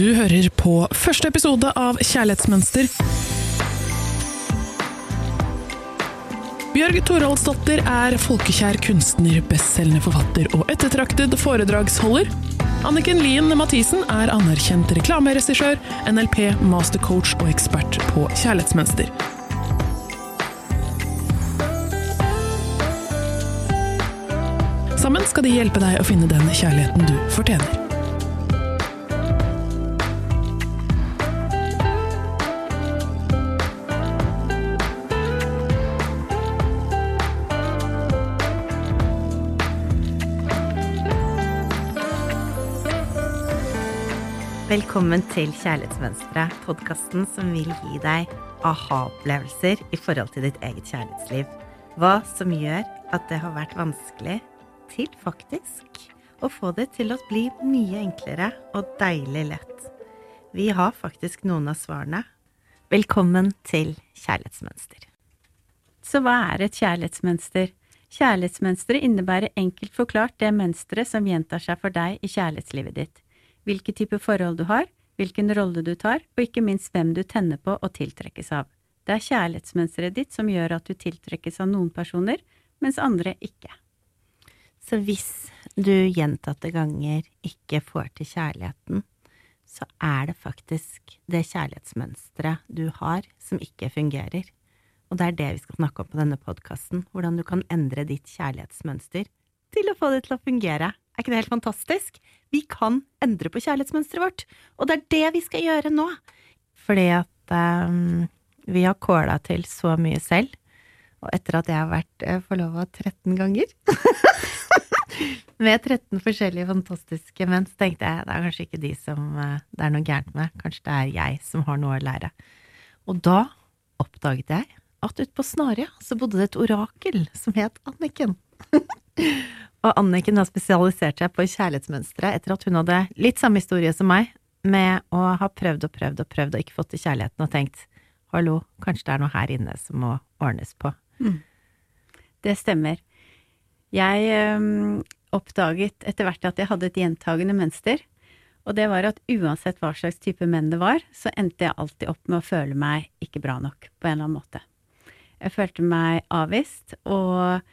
Du hører på første episode av Kjærlighetsmønster. Bjørg Thoroldsdottir er folkekjær kunstner, bestselgende forfatter og ettertraktet foredragsholder. Anniken Lien Mathisen er anerkjent reklameregissør, NLP, mastercoach og ekspert på kjærlighetsmønster. Sammen skal de hjelpe deg å finne den kjærligheten du fortjener. Velkommen til Kjærlighetsmønsteret, podkasten som vil gi deg aha-opplevelser i forhold til ditt eget kjærlighetsliv. Hva som gjør at det har vært vanskelig til faktisk å få det til å bli mye enklere og deilig lett. Vi har faktisk noen av svarene. Velkommen til Kjærlighetsmønster. Så hva er et kjærlighetsmønster? Kjærlighetsmønsteret innebærer enkelt forklart det mønsteret som gjentar seg for deg i kjærlighetslivet ditt hvilke type forhold du har, hvilken rolle du tar, og ikke minst hvem du tenner på og tiltrekkes av. Det er kjærlighetsmønsteret ditt som gjør at du tiltrekkes av noen personer, mens andre ikke. Så hvis du gjentatte ganger ikke får til kjærligheten, så er det faktisk det kjærlighetsmønsteret du har, som ikke fungerer. Og det er det vi skal snakke om på denne podkasten, hvordan du kan endre ditt kjærlighetsmønster til å få det til å fungere. Er ikke det helt fantastisk? Vi kan endre på kjærlighetsmønsteret vårt, og det er det vi skal gjøre nå. Fordi at um, vi har kåla til så mye selv, og etter at jeg har vært uh, forlova 13 ganger med 13 forskjellige fantastiske menn, så tenkte jeg det er kanskje ikke de som uh, det er noe gærent med, kanskje det er jeg som har noe å lære. Og da oppdaget jeg at utpå Snarøya så bodde det et orakel som het Anniken. Og Anniken har spesialisert seg på kjærlighetsmønstre etter at hun hadde litt samme historie som meg, med å ha prøvd og prøvd og prøvd og ikke fått til kjærligheten, og tenkt hallo, kanskje det er noe her inne som må ordnes på. Mm. Det stemmer. Jeg øhm, oppdaget etter hvert at jeg hadde et gjentagende mønster, og det var at uansett hva slags type menn det var, så endte jeg alltid opp med å føle meg ikke bra nok, på en eller annen måte. Jeg følte meg avvist, og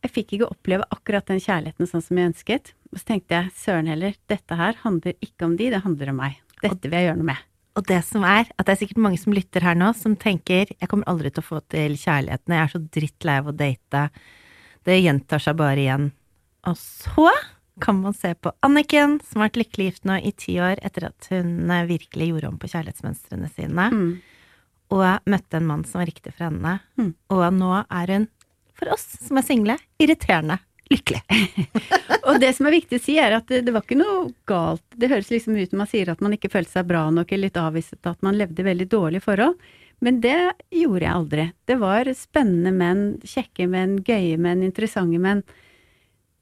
jeg fikk ikke oppleve akkurat den kjærligheten sånn som jeg ønsket. Og så tenkte jeg søren heller, dette her handler ikke om de, det handler om meg. Dette vil jeg gjøre noe med. Og det som er, at det er sikkert mange som lytter her nå, som tenker jeg kommer aldri til å få til kjærligheten, jeg er så drittlei av å date, det gjentar seg bare igjen. Og så kan man se på Anniken, som har vært lykkelig gift nå i ti år etter at hun eh, virkelig gjorde om på kjærlighetsmønstrene sine, mm. og møtte en mann som var riktig for henne, mm. og nå er hun for oss som er single, irriterende lykkelig. og det som er viktig å si, er at det, det, var ikke noe galt. Det høres liksom ut som man sier at man ikke følte seg bra nok eller litt avvist, at man levde veldig dårlige forhold. Men det gjorde jeg aldri. Det var spennende menn, kjekke menn, gøye menn, interessante menn.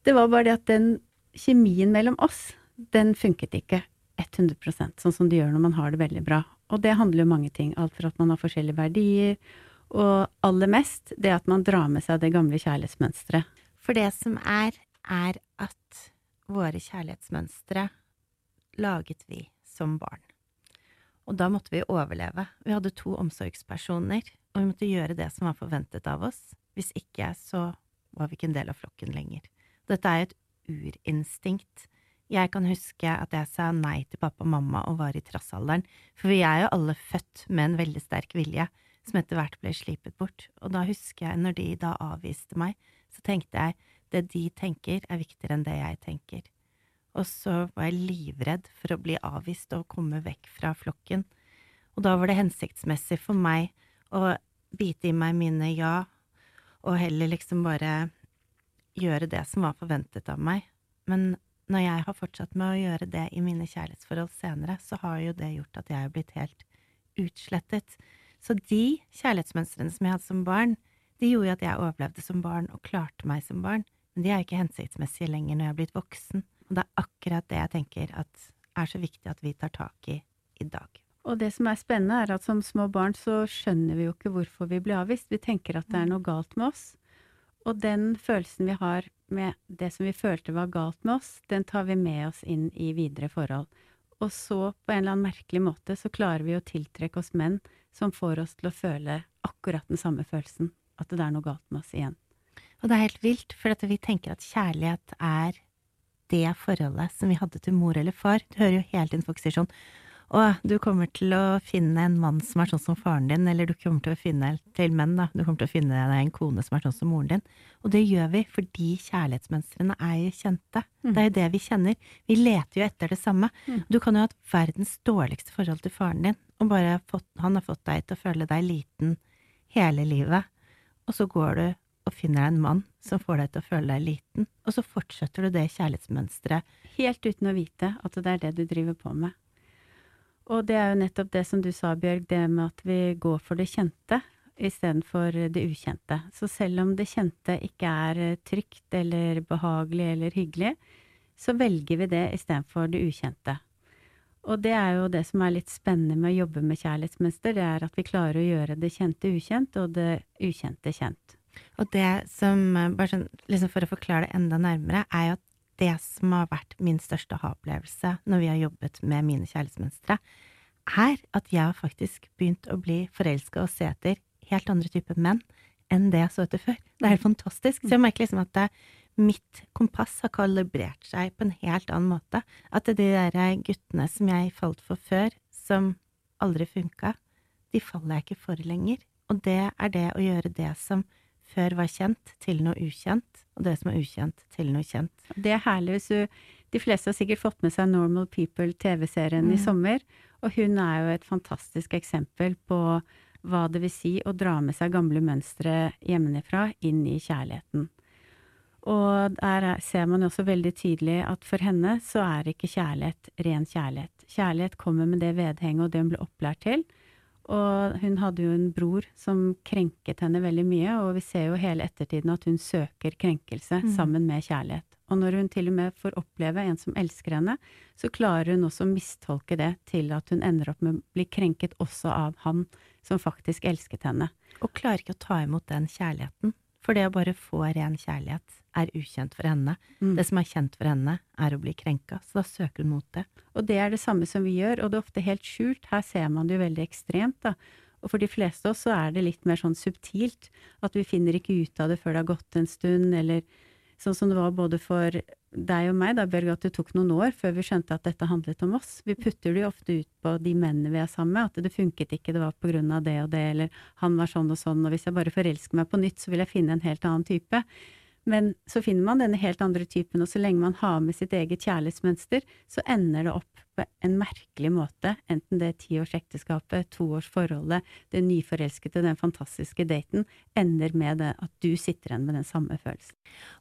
Det var bare det at den kjemien mellom oss, den funket ikke 100% sånn som det gjør når man har det veldig bra. Og det handler jo mange ting. Alt fra at man har forskjellige verdier, og aller mest det at man drar med seg det gamle kjærlighetsmønsteret. For det som er, er at våre kjærlighetsmønstre laget vi som barn. Og da måtte vi overleve. Vi hadde to omsorgspersoner, og vi måtte gjøre det som var forventet av oss. Hvis ikke, så var vi ikke en del av flokken lenger. Dette er et urinstinkt. Jeg kan huske at jeg sa nei til pappa og mamma og var i trassalderen, for vi er jo alle født med en veldig sterk vilje som etter hvert ble slipet bort. Og da husker jeg, når de da avviste meg, så tenkte jeg det de tenker, er viktigere enn det jeg tenker. Og så var jeg livredd for å bli avvist og komme vekk fra flokken. Og da var det hensiktsmessig for meg å bite i meg mine ja, og heller liksom bare gjøre det som var forventet av meg. Men når jeg har fortsatt med å gjøre det i mine kjærlighetsforhold senere, så har jo det gjort at jeg er blitt helt utslettet. Så de kjærlighetsmønstrene som jeg hadde som barn, de gjorde jo at jeg overlevde som barn og klarte meg som barn, men de er ikke hensiktsmessige lenger når jeg er blitt voksen. Og det er akkurat det jeg tenker at er så viktig at vi tar tak i i dag. Og det som er spennende, er at som små barn så skjønner vi jo ikke hvorfor vi blir avvist. Vi tenker at det er noe galt med oss. Og den følelsen vi har med det som vi følte var galt med oss, den tar vi med oss inn i videre forhold. Og så, på en eller annen merkelig måte, så klarer vi å tiltrekke oss menn som får oss til å føle akkurat den samme følelsen. At det er noe galt med oss igjen. Og det er helt vilt, for vi tenker at kjærlighet er det forholdet som vi hadde til mor eller far. Du hører jo hele tiden folk sier sånn å, du kommer til å finne en mann som er sånn som faren din, eller du kommer til å finne til menn, da, du kommer til å finne deg en kone som er sånn som moren din. Og det gjør vi fordi kjærlighetsmønstrene er jo kjente. Mm. Det er jo det vi kjenner. Vi leter jo etter det samme. Mm. Du kan jo ha hatt verdens dårligste forhold til faren din, og bare fått, han har fått deg til å føle deg liten hele livet, og så går du og finner deg en mann som får deg til å føle deg liten, og så fortsetter du det kjærlighetsmønsteret. Helt uten å vite at det er det du driver på med. Og det er jo nettopp det som du sa, Bjørg, det med at vi går for det kjente istedenfor det ukjente. Så selv om det kjente ikke er trygt eller behagelig eller hyggelig, så velger vi det istedenfor det ukjente. Og det er jo det som er litt spennende med å jobbe med kjærlighetsmønster, det er at vi klarer å gjøre det kjente ukjent, og det ukjente kjent. Og det som, bare sånn, liksom for å forklare det enda nærmere, er jo at det som har vært min største aha-opplevelse når vi har jobbet med mine kjærlighetsmønstre, er at jeg har faktisk begynt å bli forelska og se etter helt andre typer menn enn det jeg så etter før. Det er helt fantastisk. Så jeg merker liksom at det, mitt kompass har kalibrert seg på en helt annen måte. At de der guttene som jeg falt for før, som aldri funka, de faller jeg ikke for lenger. Og det er det å gjøre det som før var kjent, til noe ukjent, og det som er ukjent, til noe kjent. Det er herlig hvis du De fleste har sikkert fått med seg Normal People, TV-serien mm. i sommer, og hun er jo et fantastisk eksempel på hva det vil si å dra med seg gamle mønstre hjemmefra inn i kjærligheten. Og der ser man jo også veldig tydelig at for henne så er ikke kjærlighet ren kjærlighet. Kjærlighet kommer med det vedhenget og det hun ble opplært til, og hun hadde jo en bror som krenket henne veldig mye, og vi ser jo hele ettertiden at hun søker krenkelse mm. sammen med kjærlighet. Og når hun til og med får oppleve en som elsker henne, så klarer hun også å mistolke det til at hun ender opp med å bli krenket også av han som faktisk elsket henne. Og klarer ikke å ta imot den kjærligheten. For det å bare få ren kjærlighet er ukjent for henne. Mm. Det som er kjent for henne, er å bli krenka, så da søker hun mot det. Og det er det samme som vi gjør, og det er ofte helt skjult. Her ser man det jo veldig ekstremt, da. Og for de fleste av oss så er det litt mer sånn subtilt, at vi finner ikke ut av det før det har gått en stund, eller sånn som det var både for deg og meg, da, Børge, at det tok noen år før vi skjønte at dette handlet om oss. Vi putter det jo ofte ut på de mennene vi er sammen med, at det funket ikke, det var på grunn av det og det, eller han var sånn og sånn, og hvis jeg bare forelsker meg på nytt, så vil jeg finne en helt annen type. Men så finner man denne helt andre typen, og så lenge man har med sitt eget kjærlighetsmønster, så ender det opp på en merkelig måte, enten det tiårsekteskapet, toårsforholdet, det nyforelskede, den fantastiske daten, ender med det at du sitter igjen med den samme følelsen.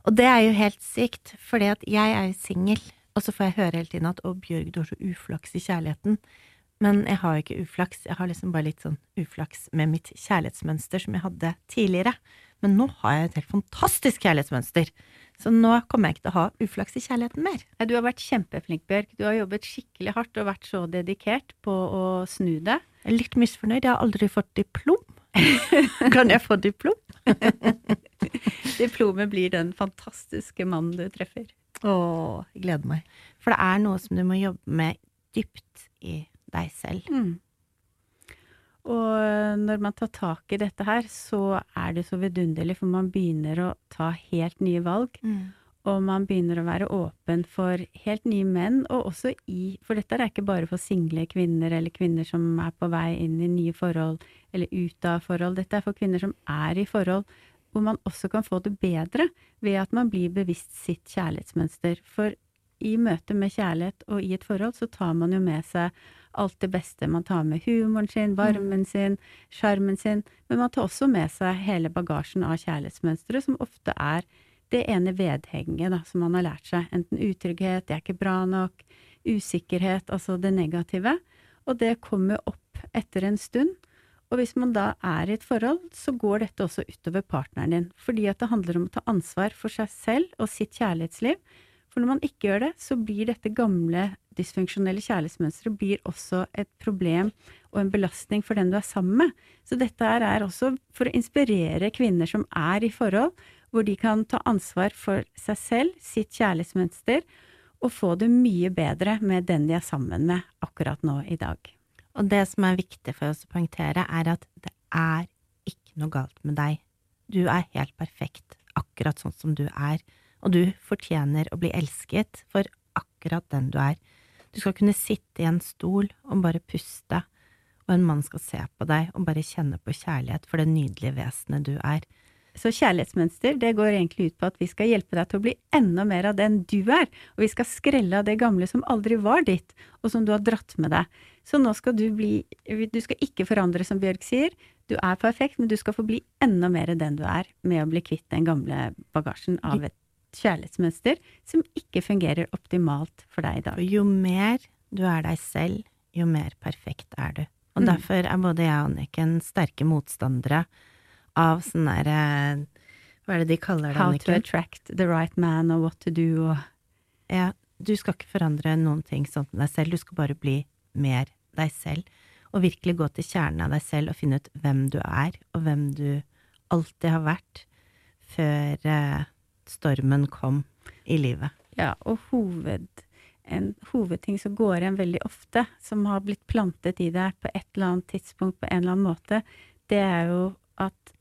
Og det er jo helt sykt, for jeg er jo singel, og så får jeg høre hele tiden at å, Bjørg, du har så uflaks i kjærligheten. Men jeg har ikke uflaks, jeg har liksom bare litt sånn uflaks med mitt kjærlighetsmønster som jeg hadde tidligere. Men nå har jeg et helt fantastisk kjærlighetsmønster. Så nå kommer jeg ikke til å ha uflaks i kjærligheten mer. Du har vært kjempeflink, Bjørk. Du har jobbet skikkelig hardt og vært så dedikert på å snu det. Jeg er litt misfornøyd. Jeg har aldri fått diplom. kan jeg få diplom? Diplomet blir den fantastiske mannen du treffer. Å, jeg gleder meg. For det er noe som du må jobbe med dypt i deg selv. Mm. Og når man tar tak i dette her, så er det så vidunderlig, for man begynner å ta helt nye valg. Mm. Og man begynner å være åpen for helt nye menn, og også i For dette er ikke bare for single kvinner eller kvinner som er på vei inn i nye forhold eller ut av forhold. Dette er for kvinner som er i forhold hvor man også kan få det bedre ved at man blir bevisst sitt kjærlighetsmønster. For i møte med kjærlighet og i et forhold så tar man jo med seg alt det beste. Man tar med humoren sin, varmen mm. sin, sjarmen sin, men man tar også med seg hele bagasjen av kjærlighetsmønstre, som ofte er det ene vedhenget da, som man har lært seg. Enten utrygghet, 'jeg er ikke bra nok', usikkerhet, altså det negative. Og det kommer opp etter en stund. Og hvis man da er i et forhold, så går dette også utover partneren din. Fordi at det handler om å ta ansvar for seg selv og sitt kjærlighetsliv. For når man ikke gjør det, så blir dette gamle, dysfunksjonelle kjærlighetsmønsteret blir også et problem og en belastning for den du er sammen med. Så dette er også for å inspirere kvinner som er i forhold, hvor de kan ta ansvar for seg selv, sitt kjærlighetsmønster, og få det mye bedre med den de er sammen med akkurat nå i dag. Og det som er viktig for oss å poengtere, er at det er ikke noe galt med deg. Du er helt perfekt, akkurat sånn som du er, og du fortjener å bli elsket for akkurat den du er. Du skal kunne sitte i en stol og bare puste, og en mann skal se på deg og bare kjenne på kjærlighet for det nydelige vesenet du er. Så kjærlighetsmønster det går egentlig ut på at vi skal hjelpe deg til å bli enda mer av den du er, og vi skal skrelle av det gamle som aldri var ditt, og som du har dratt med deg. Så nå skal du bli Du skal ikke forandre, som Bjørg sier. Du er perfekt, men du skal få bli enda mer den du er, med å bli kvitt den gamle bagasjen av et kjærlighetsmønster som ikke fungerer optimalt for deg i dag. Jo mer du er deg selv, jo mer perfekt er du. Og Mm. derfor er både jeg og Anniken sterke motstandere av sånn derre Hva er det de kaller det, How to attract the right man og what to do og Ja, du skal ikke forandre noen ting sånn med deg selv, du skal bare bli mer deg selv. Og virkelig gå til kjernen av deg selv og finne ut hvem du er, og hvem du alltid har vært, før eh, stormen kom i livet. Ja, og hoved, en hovedting som går igjen veldig ofte, som har blitt plantet i deg på et eller annet tidspunkt på en eller annen måte, det er jo at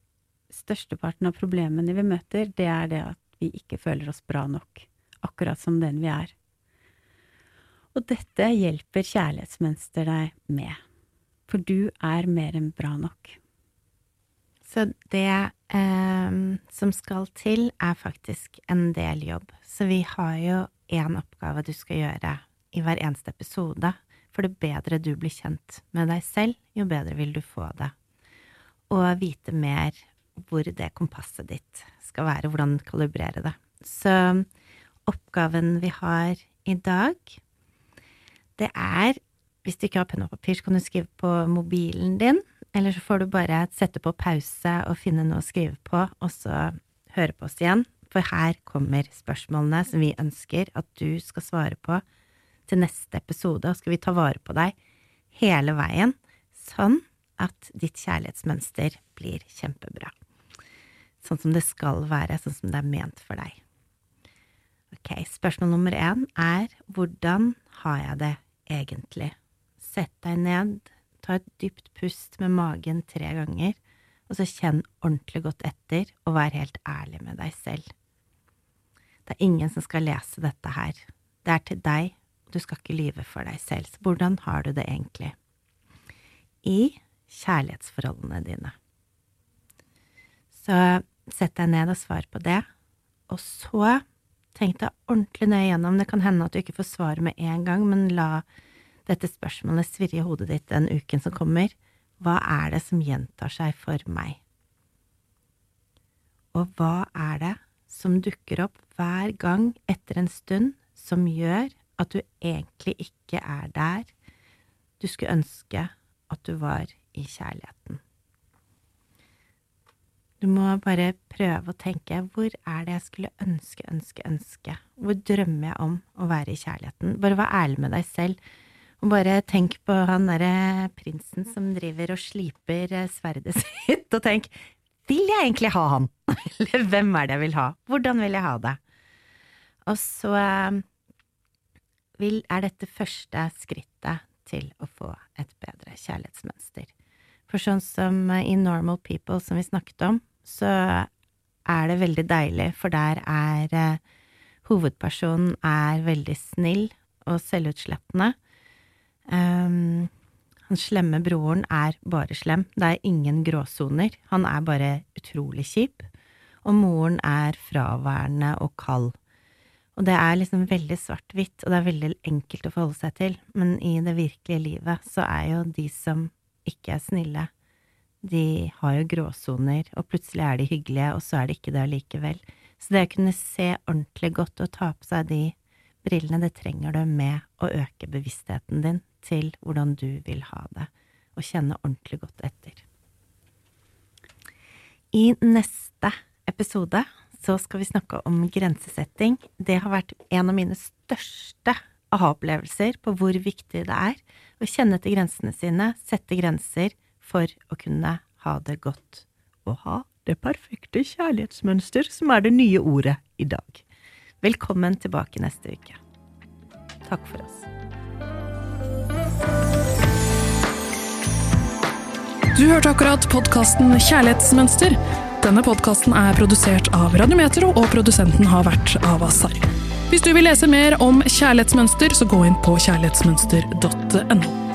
størsteparten av problemene vi møter, det er det at vi ikke føler oss bra nok, akkurat som den vi er. Og dette hjelper kjærlighetsmønster deg med, for du er mer enn bra nok. Så det eh, som skal til, er faktisk en del jobb. Så vi har jo én oppgave du skal gjøre i hver eneste episode. For det bedre du blir kjent med deg selv, jo bedre vil du få det. Og vite mer hvor det kompasset ditt skal være, hvordan kalibrere det. Så oppgaven vi har i dag, det er Hvis du ikke har penn og papir, så kan du skrive på mobilen din. Eller så får du bare sette på pause og finne noe å skrive på, og så høre på oss igjen. For her kommer spørsmålene som vi ønsker at du skal svare på til neste episode. Og skal vi ta vare på deg hele veien, sånn at ditt kjærlighetsmønster blir kjempebra. Sånn som det skal være, sånn som det er ment for deg. Ok, spørsmål nummer én er hvordan har jeg det egentlig? Sett deg ned, ta et dypt pust med magen tre ganger, og så kjenn ordentlig godt etter, og vær helt ærlig med deg selv. Det er ingen som skal lese dette her. Det er til deg, og du skal ikke lyve for deg selv. Så hvordan har du det egentlig? I kjærlighetsforholdene dine. Så sett deg ned og svar på det, og så tenk deg ordentlig nøye gjennom. Det kan hende at du ikke får svaret med en gang, men la dette spørsmålet svirre i hodet ditt den uken som kommer. Hva er det som gjentar seg for meg? Og hva er det som dukker opp hver gang etter en stund som gjør at du egentlig ikke er der du skulle ønske at du var i kjærligheten? Du må bare prøve å tenke hvor er det jeg skulle ønske, ønske, ønske? Hvor drømmer jeg om å være i kjærligheten? Bare vær ærlig med deg selv. Og bare tenk på han derre prinsen som driver og sliper eh, sverdet sitt, og tenk vil jeg egentlig ha han? Eller hvem er det jeg vil ha? Hvordan vil jeg ha det? Og så eh, vil, er dette første skrittet til å få et bedre kjærlighetsmønster. For sånn som i Normal People, som vi snakket om, så er det veldig deilig, for der er eh, hovedpersonen er veldig snill og selvutslettende. Um, han slemme broren er bare slem, det er ingen gråsoner, han er bare utrolig kjip. Og moren er fraværende og kald. Og det er liksom veldig svart-hvitt, og det er veldig enkelt å forholde seg til, men i det virkelige livet så er jo de som ikke er snille, de har jo gråsoner, og plutselig er de hyggelige, og så er de ikke det allikevel. Så det å kunne se ordentlig godt og ta på seg de brillene, det trenger du med å øke bevisstheten din til hvordan du vil ha det, og kjenne ordentlig godt etter. I neste episode så skal vi snakke om grensesetting. Det har vært en av mine største aha-opplevelser på hvor viktig det er å kjenne til grensene sine, sette grenser for å kunne ha det godt. Og ha det perfekte kjærlighetsmønster, som er det nye ordet i dag. Velkommen tilbake neste uke. Takk for oss. Du hørte akkurat podkasten Kjærlighetsmønster. Denne podkasten er produsert av Radiometro, og produsenten har vært Avasar. Hvis du vil lese mer om kjærlighetsmønster, så gå inn på kjærlighetsmønster.no.